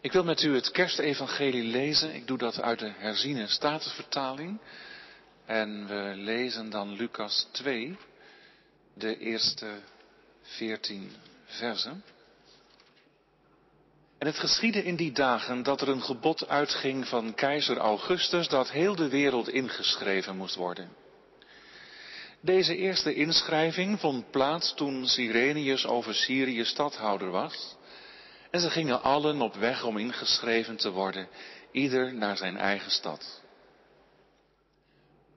Ik wil met u het kerstevangelie lezen. Ik doe dat uit de herziene statenvertaling. En we lezen dan Lucas 2, de eerste veertien versen. En het geschiedde in die dagen dat er een gebod uitging van keizer Augustus dat heel de wereld ingeschreven moest worden. Deze eerste inschrijving vond plaats toen Sirenius over Syrië stadhouder was. En ze gingen allen op weg om ingeschreven te worden, ieder naar zijn eigen stad.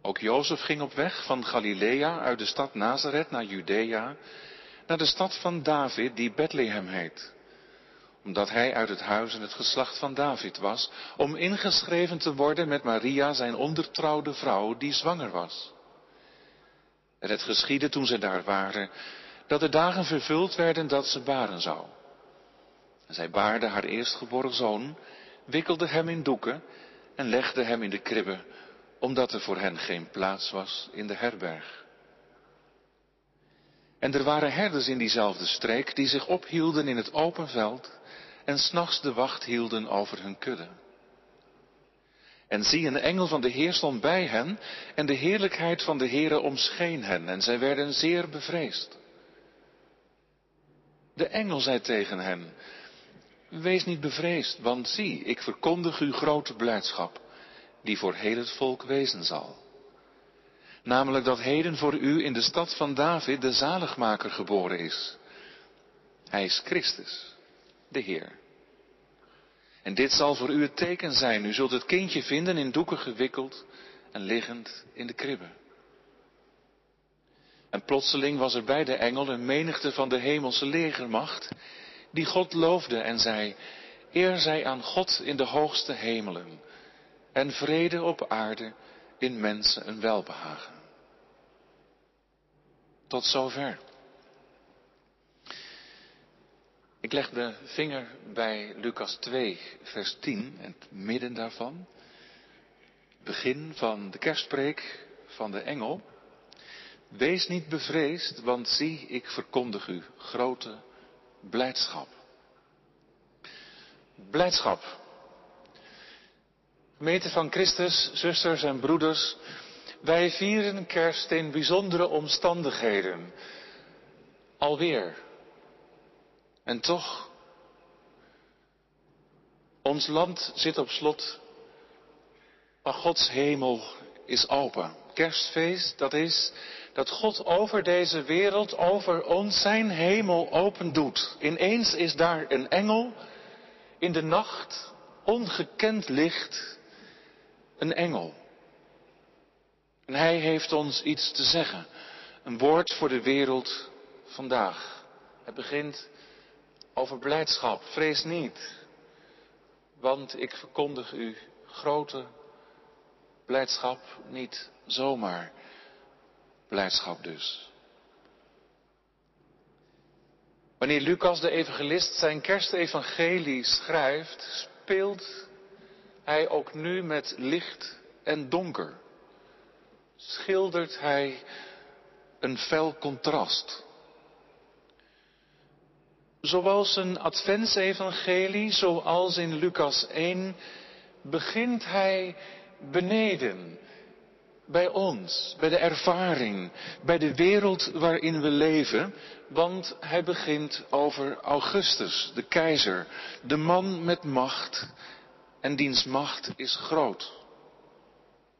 Ook Jozef ging op weg van Galilea uit de stad Nazareth naar Judea, naar de stad van David die Bethlehem heet, omdat hij uit het huis en het geslacht van David was, om ingeschreven te worden met Maria, zijn ondertrouwde vrouw, die zwanger was. En het geschiedde toen ze daar waren, dat de dagen vervuld werden dat ze baren zou. En zij baarde haar eerstgeboren zoon, wikkelde hem in doeken en legde hem in de kribbe, omdat er voor hen geen plaats was in de herberg. En er waren herders in diezelfde streek die zich ophielden in het open veld en s'nachts de wacht hielden over hun kudde. En zie, een engel van de Heer stond bij hen en de heerlijkheid van de Heere omscheen hen en zij werden zeer bevreesd. De engel zei tegen hen, wees niet bevreesd, want zie, ik verkondig u grote blijdschap, die voor heel het volk wezen zal. Namelijk dat heden voor u in de stad van David de zaligmaker geboren is. Hij is Christus, de Heer. En dit zal voor u het teken zijn. U zult het kindje vinden in doeken gewikkeld en liggend in de kribbe. En plotseling was er bij de engel een menigte van de hemelse legermacht, die God loofde en zei, eer zij aan God in de hoogste hemelen en vrede op aarde in mensen een welbehagen. Tot zover. Ik leg de vinger bij Lucas 2, vers 10, het midden daarvan. Begin van de kerstpreek van de engel. Wees niet bevreesd, want zie, ik verkondig u grote blijdschap. Blijdschap. Gemeente van Christus, zusters en broeders, wij vieren kerst in bijzondere omstandigheden. Alweer. En toch, ons land zit op slot, maar Gods hemel is open. Kerstfeest, dat is dat God over deze wereld, over ons zijn hemel open doet. Ineens is daar een engel in de nacht, ongekend licht, een engel. En hij heeft ons iets te zeggen. Een woord voor de wereld vandaag. Het begint over blijdschap. Vrees niet, want ik verkondig u grote blijdschap, niet zomaar blijdschap dus. Wanneer Lucas de evangelist zijn kerstevangelie schrijft, speelt hij ook nu met licht en donker. Schildert hij een fel contrast. Zoals een adventsevangelie, zoals in Lucas 1, begint hij beneden, bij ons, bij de ervaring, bij de wereld waarin we leven, want hij begint over Augustus, de keizer, de man met macht, en diens macht is groot.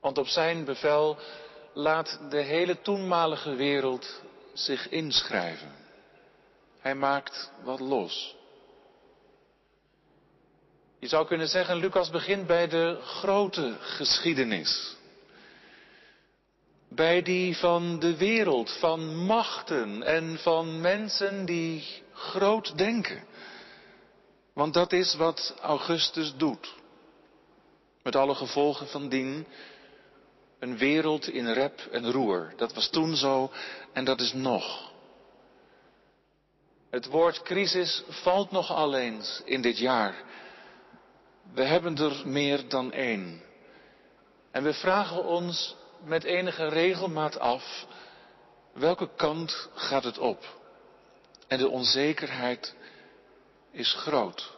Want op zijn bevel laat de hele toenmalige wereld zich inschrijven. Hij maakt wat los. Je zou kunnen zeggen, Lucas begint bij de grote geschiedenis. Bij die van de wereld, van machten en van mensen die groot denken. Want dat is wat Augustus doet. Met alle gevolgen van dien. Een wereld in rep en roer. Dat was toen zo en dat is nog. Het woord crisis valt nog al eens in dit jaar. We hebben er meer dan één. En we vragen ons met enige regelmaat af, welke kant gaat het op? En de onzekerheid is groot.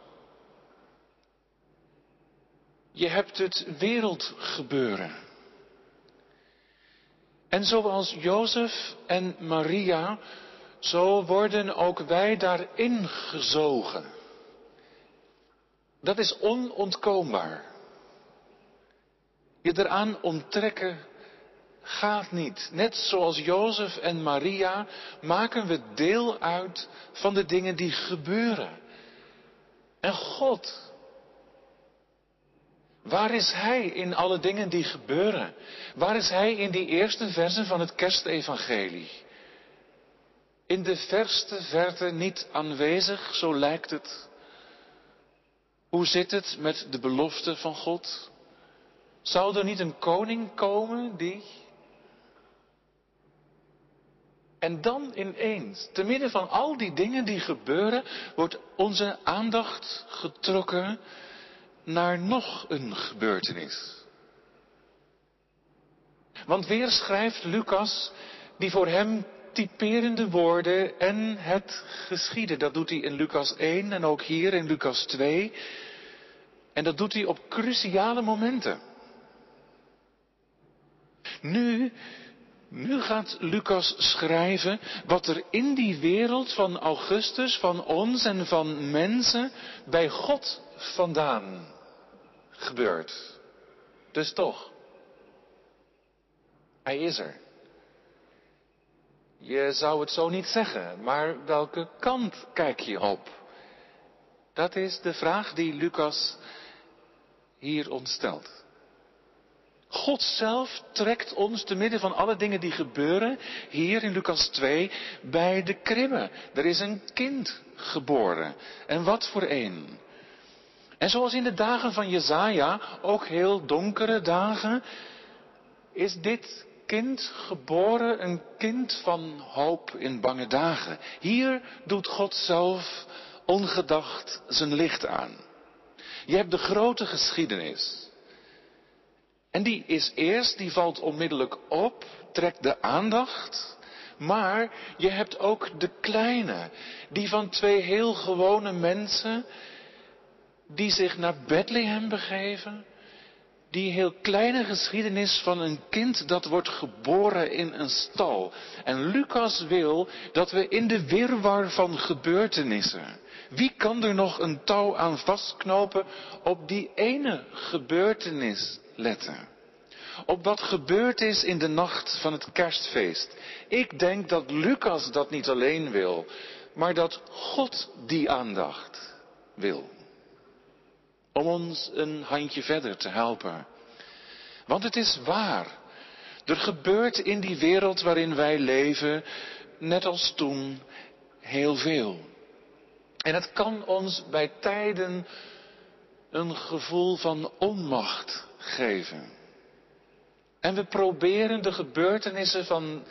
Je hebt het wereldgebeuren. En zoals Jozef en Maria, zo worden ook wij daarin gezogen. Dat is onontkoombaar. Je eraan onttrekken gaat niet. Net zoals Jozef en Maria maken we deel uit van de dingen die gebeuren. En God, waar is Hij in alle dingen die gebeuren? Waar is Hij in die eerste versen van het kerstevangelie? In de verste verte niet aanwezig, zo lijkt het. Hoe zit het met de belofte van God? Zou er niet een koning komen die. En dan ineens, te midden van al die dingen die gebeuren, wordt onze aandacht getrokken naar nog een gebeurtenis. Want weer schrijft Lucas die voor hem typerende woorden en het geschieden. Dat doet hij in Lucas 1 en ook hier in Lucas 2. En dat doet hij op cruciale momenten. Nu, nu gaat Lucas schrijven wat er in die wereld van Augustus, van ons en van mensen bij God vandaan gebeurt. Dus toch, hij is er. Je zou het zo niet zeggen, maar welke kant kijk je op? Dat is de vraag die Lucas hier ontstelt. God zelf trekt ons te midden van alle dingen die gebeuren, hier in Lucas 2, bij de kribbe. Er is een kind geboren. En wat voor een. En zoals in de dagen van Jezaja, ook heel donkere dagen, is dit kind geboren een kind van hoop in bange dagen. Hier doet God zelf ongedacht zijn licht aan. Je hebt de grote geschiedenis. En die is eerst, die valt onmiddellijk op, trekt de aandacht. Maar je hebt ook de kleine, die van twee heel gewone mensen, die zich naar Bethlehem begeven. Die heel kleine geschiedenis van een kind dat wordt geboren in een stal. En Lucas wil dat we in de wirwar van gebeurtenissen. Wie kan er nog een touw aan vastknopen op die ene gebeurtenis letten. Op wat gebeurd is in de nacht van het kerstfeest. Ik denk dat Lucas dat niet alleen wil, maar dat God die aandacht wil. Om ons een handje verder te helpen. Want het is waar. Er gebeurt in die wereld waarin wij leven, net als toen, heel veel. En het kan ons bij tijden een gevoel van onmacht geven. En we proberen de gebeurtenissen van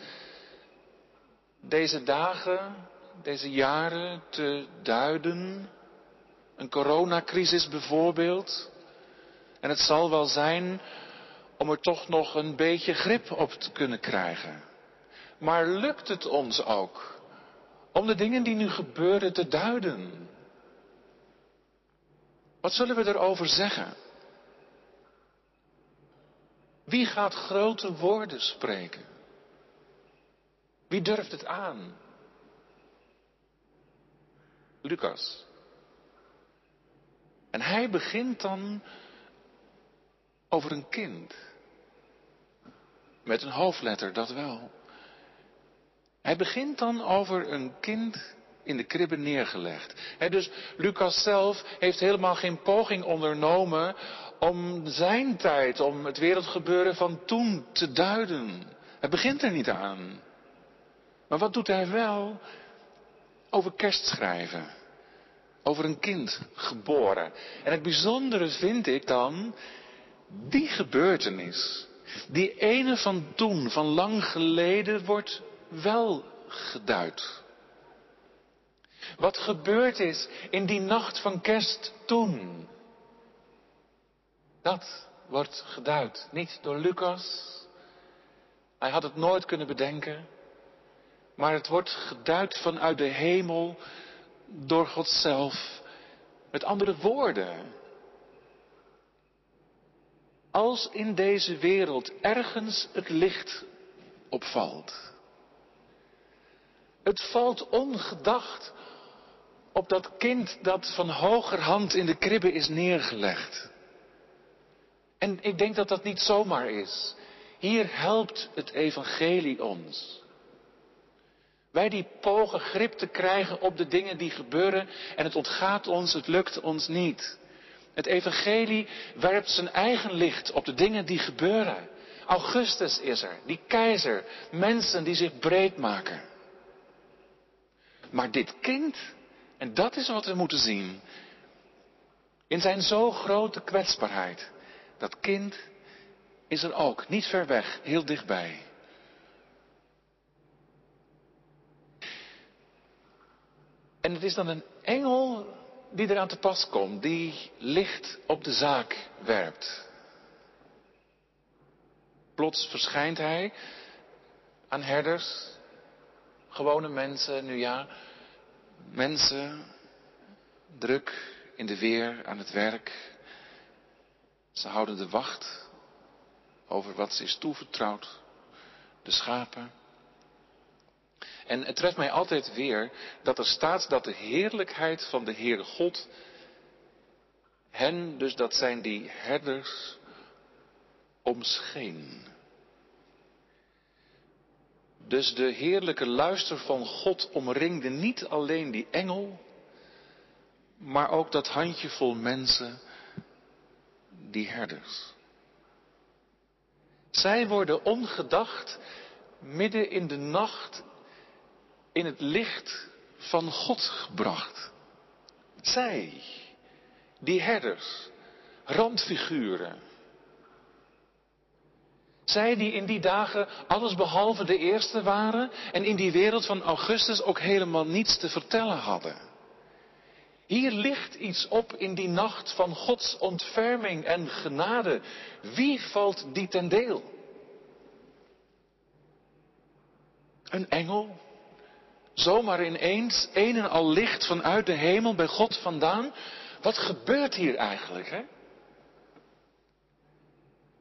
deze dagen, deze jaren te duiden. Een coronacrisis bijvoorbeeld. En het zal wel zijn om er toch nog een beetje grip op te kunnen krijgen. Maar lukt het ons ook om de dingen die nu gebeuren te duiden? Wat zullen we erover zeggen? Wie gaat grote woorden spreken? Wie durft het aan? Lucas. En hij begint dan over een kind. Met een hoofdletter, dat wel. Hij begint dan over een kind in de kribbe neergelegd. dus Lucas zelf heeft helemaal geen poging ondernomen om zijn tijd, om het wereldgebeuren van toen te duiden. Hij begint er niet aan. Maar wat doet hij wel? Over kerst schrijven. Over een kind geboren. En het bijzondere vind ik dan, die gebeurtenis, die ene van toen, van lang geleden, wordt wel geduid. Wat gebeurd is in die nacht van kerst toen. Dat wordt geduid. Niet door Lucas. Hij had het nooit kunnen bedenken. Maar het wordt geduid vanuit de hemel door God zelf. Met andere woorden. Als in deze wereld ergens het licht opvalt. Het valt ongedacht op dat kind dat van hogerhand in de kribbe is neergelegd. En ik denk dat dat niet zomaar is. Hier helpt het evangelie ons. Wij die pogen grip te krijgen op de dingen die gebeuren en het ontgaat ons, het lukt ons niet. Het evangelie werpt zijn eigen licht op de dingen die gebeuren. Augustus is er, die keizer, mensen die zich breed maken. Maar dit kind, en dat is wat we moeten zien, in zijn zo grote kwetsbaarheid, dat kind is er ook, niet ver weg, heel dichtbij. En het is dan een engel die eraan te pas komt, die licht op de zaak werpt. Plots verschijnt hij aan herders, gewone mensen, nu ja, mensen druk in de weer aan het werk. Ze houden de wacht over wat ze is toevertrouwd, de schapen. En het treft mij altijd weer dat er staat dat de heerlijkheid van de Heere God hen, dus dat zijn die herders, omscheen. Dus de heerlijke luister van God omringde niet alleen die engel, maar ook dat handjevol mensen, die herders. Zij worden ongedacht midden in de nacht in het licht van God gebracht. Zij, die herders, randfiguren. Zij die in die dagen alles behalve de eerste waren en in die wereld van Augustus ook helemaal niets te vertellen hadden. Hier ligt iets op in die nacht van Gods ontferming en genade. Wie valt die ten deel? Een engel zomaar ineens een en al licht vanuit de hemel bij God vandaan. Wat gebeurt hier eigenlijk? Hè?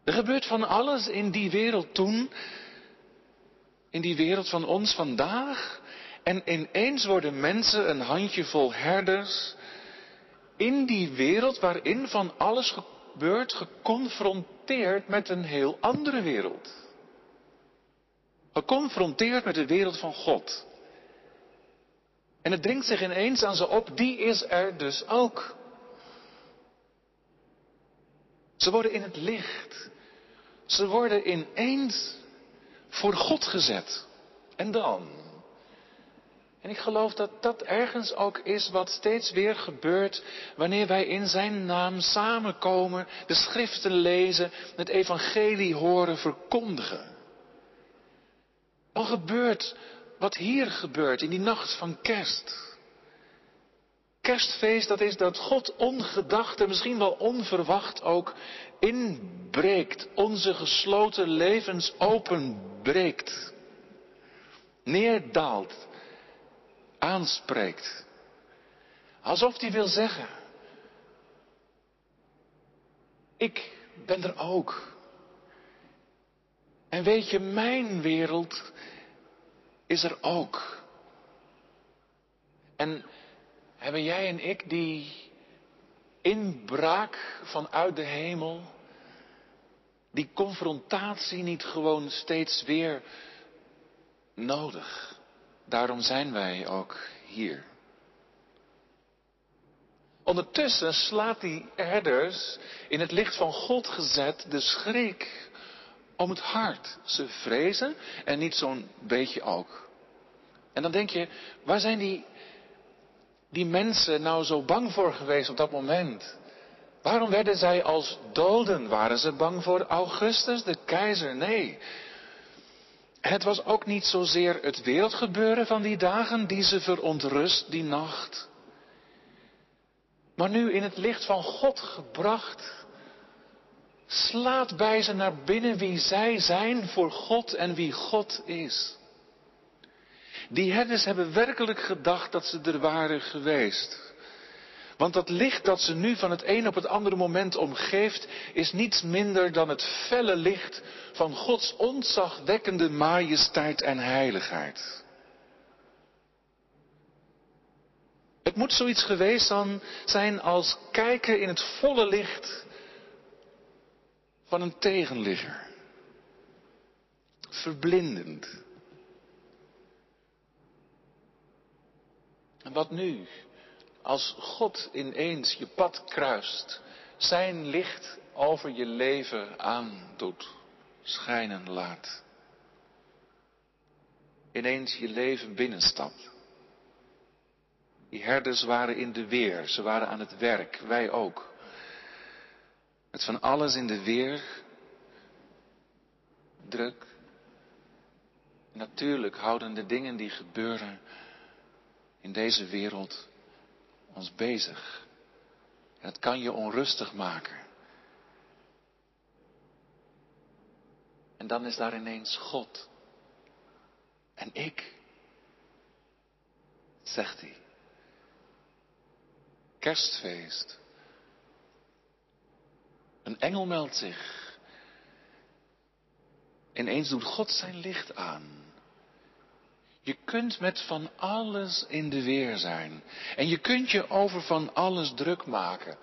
Er gebeurt van alles in die wereld toen, in die wereld van ons vandaag. En ineens worden mensen een handjevol herders in die wereld waarin van alles gebeurt, geconfronteerd met een heel andere wereld. Geconfronteerd met de wereld van God. En het dringt zich ineens aan ze op, die is er dus ook. Ze worden in het licht. Ze worden ineens voor God gezet. En dan? En ik geloof dat dat ergens ook is wat steeds weer gebeurt wanneer wij in Zijn naam samenkomen, de schriften lezen, het evangelie horen verkondigen. Dan gebeurt wat hier gebeurt in die nacht van kerst. Kerstfeest, dat is dat God ongedacht en misschien wel onverwacht ook inbreekt, onze gesloten levens openbreekt, neerdaalt, aanspreekt. Alsof hij wil zeggen, ik ben er ook. En weet je, mijn wereld is er ook. En hebben jij en ik die inbraak vanuit de hemel, die confrontatie niet gewoon steeds weer nodig? Daarom zijn wij ook hier. Ondertussen slaat die herders in het licht van God gezet de schrik om het hart. Ze vrezen en niet zo'n beetje ook. En dan denk je, waar zijn die, die mensen nou zo bang voor geweest op dat moment? Waarom werden zij als doden? Waren ze bang voor Augustus, de keizer? Nee. Het was ook niet zozeer het wereldgebeuren van die dagen die ze verontrust die nacht. Maar nu in het licht van God gebracht, slaat bij ze naar binnen wie zij zijn voor God en wie God is. Die herders hebben werkelijk gedacht dat ze er waren geweest. Want dat licht dat ze nu van het een op het andere moment omgeeft, is niets minder dan het felle licht van Gods ontzagwekkende majesteit en heiligheid. Het moet zoiets geweest zijn als kijken in het volle licht van een tegenligger. Verblindend. En wat nu? Als God ineens je pad kruist, zijn licht over je leven aandoet, schijnen laat. Ineens je leven binnenstapt. Die herders waren in de weer, ze waren aan het werk, wij ook. Met van alles in de weer, druk. Natuurlijk houden de dingen die gebeuren in deze wereld ons bezig. Het kan je onrustig maken. En dan is daar ineens God. En ik, zegt hij. Kerstfeest. Een engel meldt zich. Ineens doet God zijn licht aan. Je kunt met van alles in de weer zijn. En je kunt je over van alles druk maken.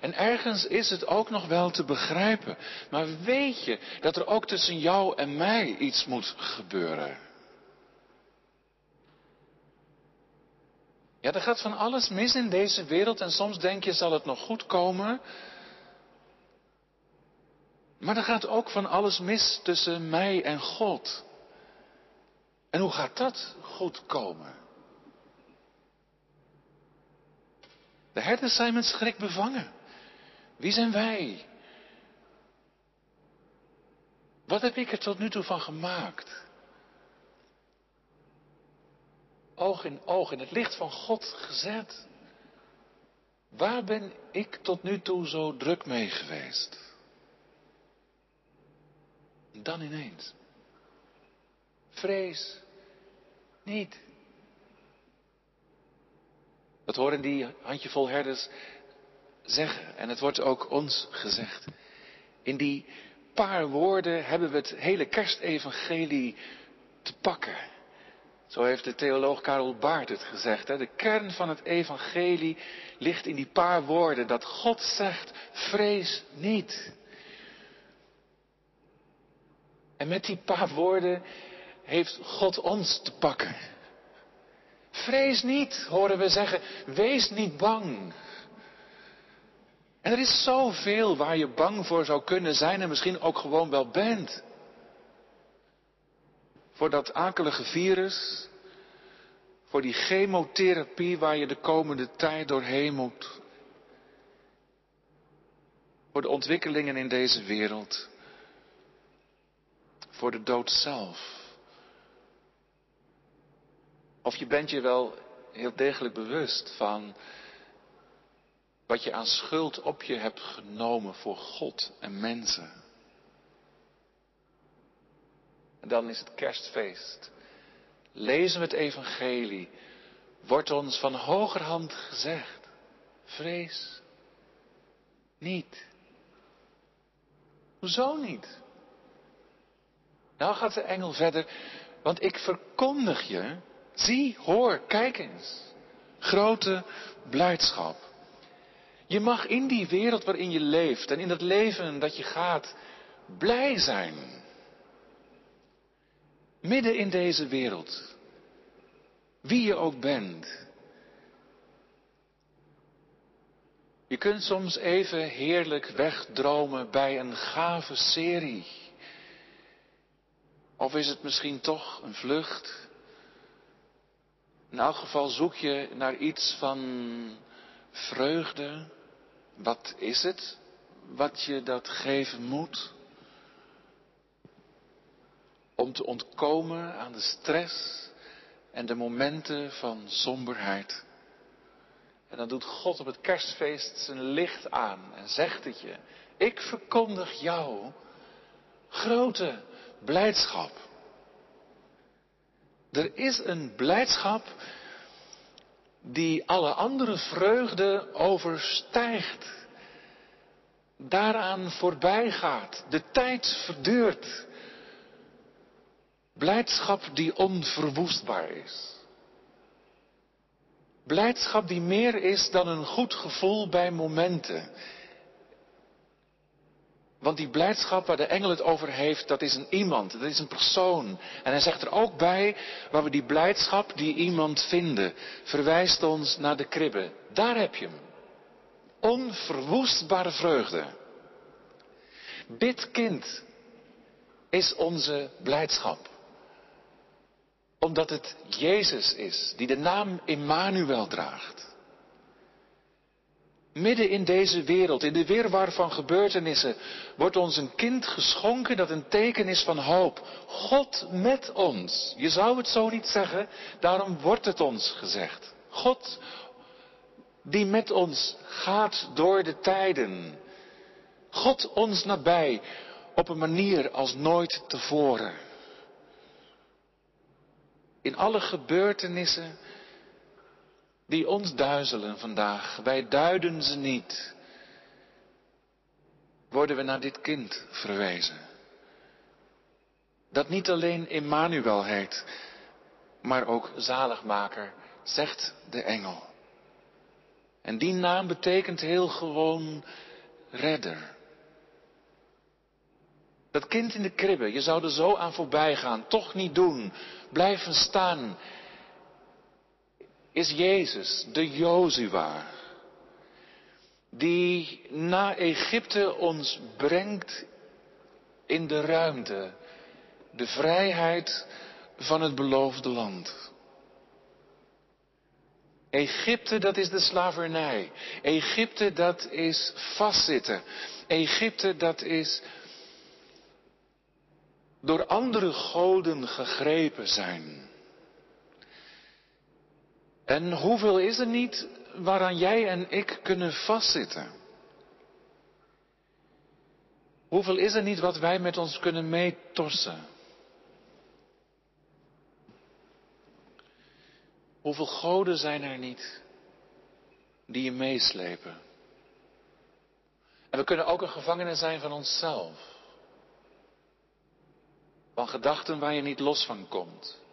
En ergens is het ook nog wel te begrijpen. Maar weet je dat er ook tussen jou en mij iets moet gebeuren? Ja, er gaat van alles mis in deze wereld en soms denk je, zal het nog goed komen? Maar er gaat ook van alles mis tussen mij en God. En hoe gaat dat goed komen? De herders zijn met schrik bevangen. Wie zijn wij? Wat heb ik er tot nu toe van gemaakt? Oog in oog in het licht van God gezet. Waar ben ik tot nu toe zo druk mee geweest? dan ineens. Vrees niet. Dat horen die handjevol herders zeggen. En het wordt ook ons gezegd. In die paar woorden hebben we het hele kerstevangelie te pakken. Zo heeft de theoloog Karel Baart het gezegd. Hè? De kern van het evangelie ligt in die paar woorden. Dat God zegt, vrees niet. En met die paar woorden heeft God ons te pakken. Vrees niet, horen we zeggen. Wees niet bang. En er is zoveel waar je bang voor zou kunnen zijn en misschien ook gewoon wel bent. Voor dat akelige virus, voor die chemotherapie waar je de komende tijd doorheen moet. Voor de ontwikkelingen in deze wereld. Voor de dood zelf. Of je bent je wel heel degelijk bewust van wat je aan schuld op je hebt genomen voor God en mensen. En dan is het kerstfeest. Lezen we het evangelie, wordt ons van hogerhand gezegd, vrees niet. Hoezo niet? Nou gaat de engel verder, want ik verkondig je Zie, hoor, kijk eens. Grote blijdschap. Je mag in die wereld waarin je leeft en in het leven dat je gaat, blij zijn. Midden in deze wereld. Wie je ook bent. Je kunt soms even heerlijk wegdromen bij een gave serie. Of is het misschien toch een vlucht in elk geval zoek je naar iets van vreugde. Wat is het wat je dat geven moet? Om te ontkomen aan de stress en de momenten van somberheid. En dan doet God op het kerstfeest zijn licht aan en zegt het je. Ik verkondig jou grote blijdschap. Er is een blijdschap die alle andere vreugde overstijgt. Daaraan voorbij gaat, de tijd verduurt. Blijdschap die onverwoestbaar is. Blijdschap die meer is dan een goed gevoel bij momenten. Want die blijdschap waar de engel het over heeft, dat is een iemand, dat is een persoon. En hij zegt er ook bij, waar we die blijdschap, die iemand vinden, verwijst ons naar de kribbe. Daar heb je hem. Onverwoestbare vreugde. Dit kind is onze blijdschap. Omdat het Jezus is, die de naam Immanuel draagt. Midden in deze wereld, in de wirwar van gebeurtenissen, wordt ons een kind geschonken dat een teken is van hoop. God met ons. Je zou het zo niet zeggen, daarom wordt het ons gezegd. God die met ons gaat door de tijden. God ons nabij op een manier als nooit tevoren. In alle gebeurtenissen die ons duizelen vandaag, wij duiden ze niet, worden we naar dit kind verwezen. Dat niet alleen Immanuel heet, maar ook zaligmaker, zegt de engel. En die naam betekent heel gewoon redder. Dat kind in de kribbe, je zou er zo aan voorbij gaan, toch niet doen, blijven staan is Jezus, de Jozua, die na Egypte ons brengt in de ruimte, de vrijheid van het beloofde land. Egypte, dat is de slavernij. Egypte, dat is vastzitten. Egypte, dat is door andere goden gegrepen zijn. En hoeveel is er niet waaraan jij en ik kunnen vastzitten? Hoeveel is er niet wat wij met ons kunnen meetorsen? Hoeveel goden zijn er niet die je meeslepen? En we kunnen ook een gevangene zijn van onszelf. Van gedachten waar je niet los van komt.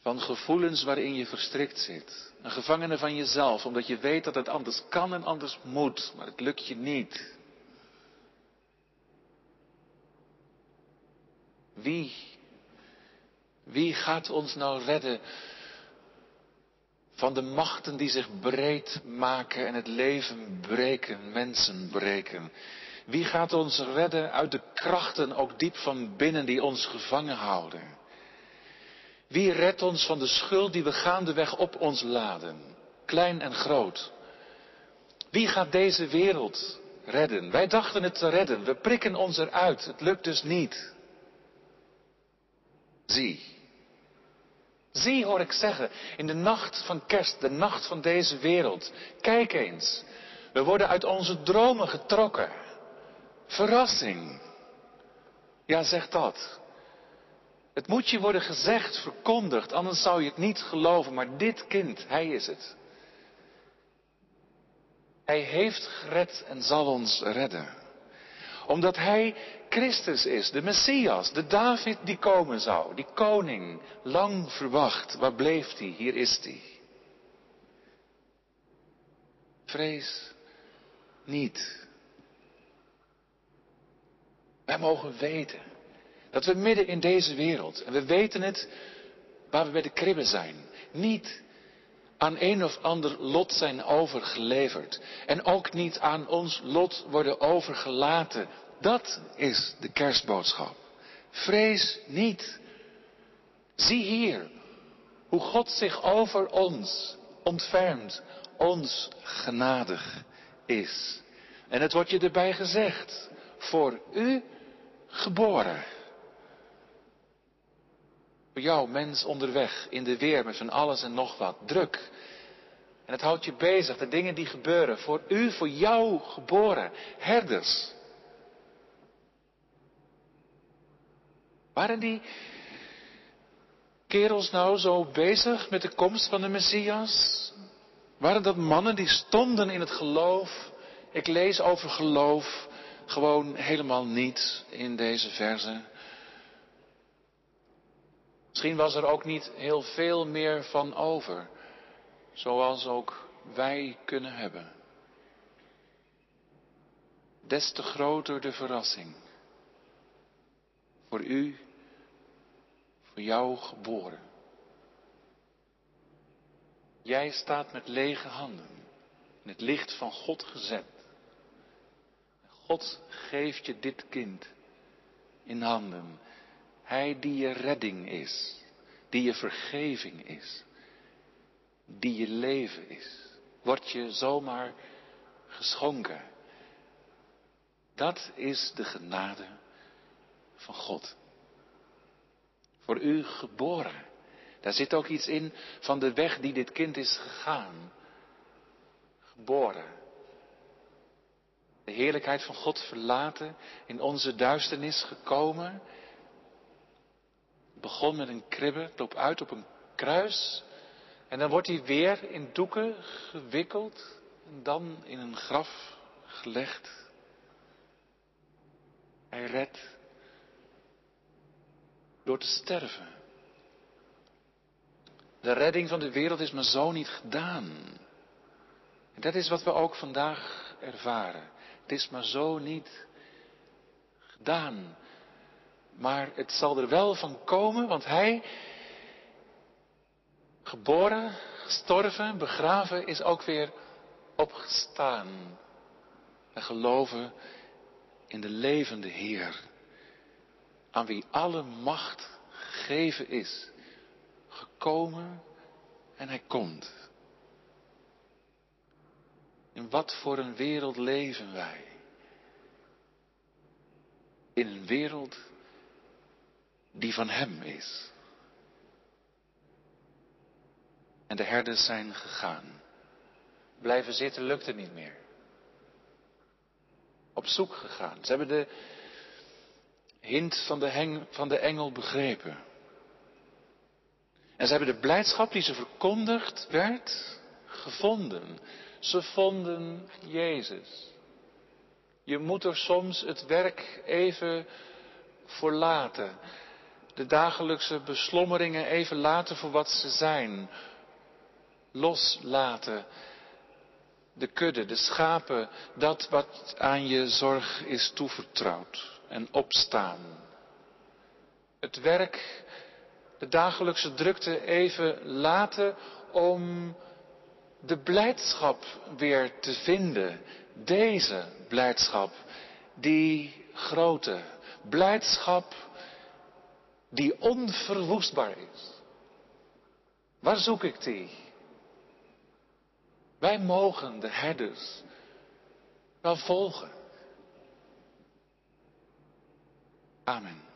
Van gevoelens waarin je verstrikt zit. Een gevangene van jezelf, omdat je weet dat het anders kan en anders moet, maar het lukt je niet. Wie, wie gaat ons nou redden van de machten die zich breed maken en het leven breken, mensen breken? Wie gaat ons redden uit de krachten, ook diep van binnen, die ons gevangen houden? Wie redt ons van de schuld die we gaandeweg op ons laden, klein en groot? Wie gaat deze wereld redden? Wij dachten het te redden, we prikken ons eruit, het lukt dus niet. Zie, zie hoor ik zeggen, in de nacht van kerst, de nacht van deze wereld, kijk eens, we worden uit onze dromen getrokken. Verrassing. Ja, zeg dat. Het moet je worden gezegd, verkondigd, anders zou je het niet geloven. Maar dit kind, hij is het. Hij heeft gered en zal ons redden. Omdat hij Christus is, de Messias, de David die komen zou, die koning, lang verwacht. Waar bleef hij? Hier is hij. Vrees niet. Wij mogen weten dat we midden in deze wereld, en we weten het waar we bij de kribben zijn, niet aan een of ander lot zijn overgeleverd. En ook niet aan ons lot worden overgelaten. Dat is de kerstboodschap. Vrees niet. Zie hier hoe God zich over ons ontfermt, ons genadig is. En het wordt je erbij gezegd, voor u geboren. Voor jou, mens onderweg, in de weer met van alles en nog wat. Druk. En het houdt je bezig, de dingen die gebeuren. Voor u, voor jou geboren. Herders. Waren die, kerels nou zo bezig met de komst van de Messias? Waren dat mannen die stonden in het geloof? Ik lees over geloof gewoon helemaal niet in deze verse. Misschien was er ook niet heel veel meer van over, zoals ook wij kunnen hebben. Des te groter de verrassing. Voor u, voor jou geboren. Jij staat met lege handen in het licht van God gezet. God geeft je dit kind in handen. Hij die je redding is, die je vergeving is, die je leven is, wordt je zomaar geschonken. Dat is de genade van God. Voor u geboren. Daar zit ook iets in van de weg die dit kind is gegaan. Geboren. De heerlijkheid van God verlaten, in onze duisternis gekomen. Begon met een kribbe, loopt uit op een kruis. En dan wordt hij weer in doeken gewikkeld en dan in een graf gelegd. Hij redt door te sterven. De redding van de wereld is maar zo niet gedaan. En dat is wat we ook vandaag ervaren. Het is maar zo niet gedaan. Maar het zal er wel van komen, want hij, geboren, gestorven, begraven, is ook weer opgestaan. En geloven in de levende Heer, aan wie alle macht gegeven is, gekomen en hij komt. In wat voor een wereld leven wij? In een wereld die van Hem is. En de herders zijn gegaan. Blijven zitten lukte niet meer. Op zoek gegaan. Ze hebben de hint van de, van de engel begrepen. En ze hebben de blijdschap die ze verkondigd werd, gevonden. Ze vonden Jezus. Je moet er soms het werk even voor laten. De dagelijkse beslommeringen even laten voor wat ze zijn. Loslaten. De kudde, de schapen, dat wat aan je zorg is toevertrouwd. En opstaan. Het werk, de dagelijkse drukte even laten om de blijdschap weer te vinden. Deze blijdschap, die grote blijdschap die onverwoestbaar is. Waar zoek ik die? Wij mogen de herders wel volgen. Amen.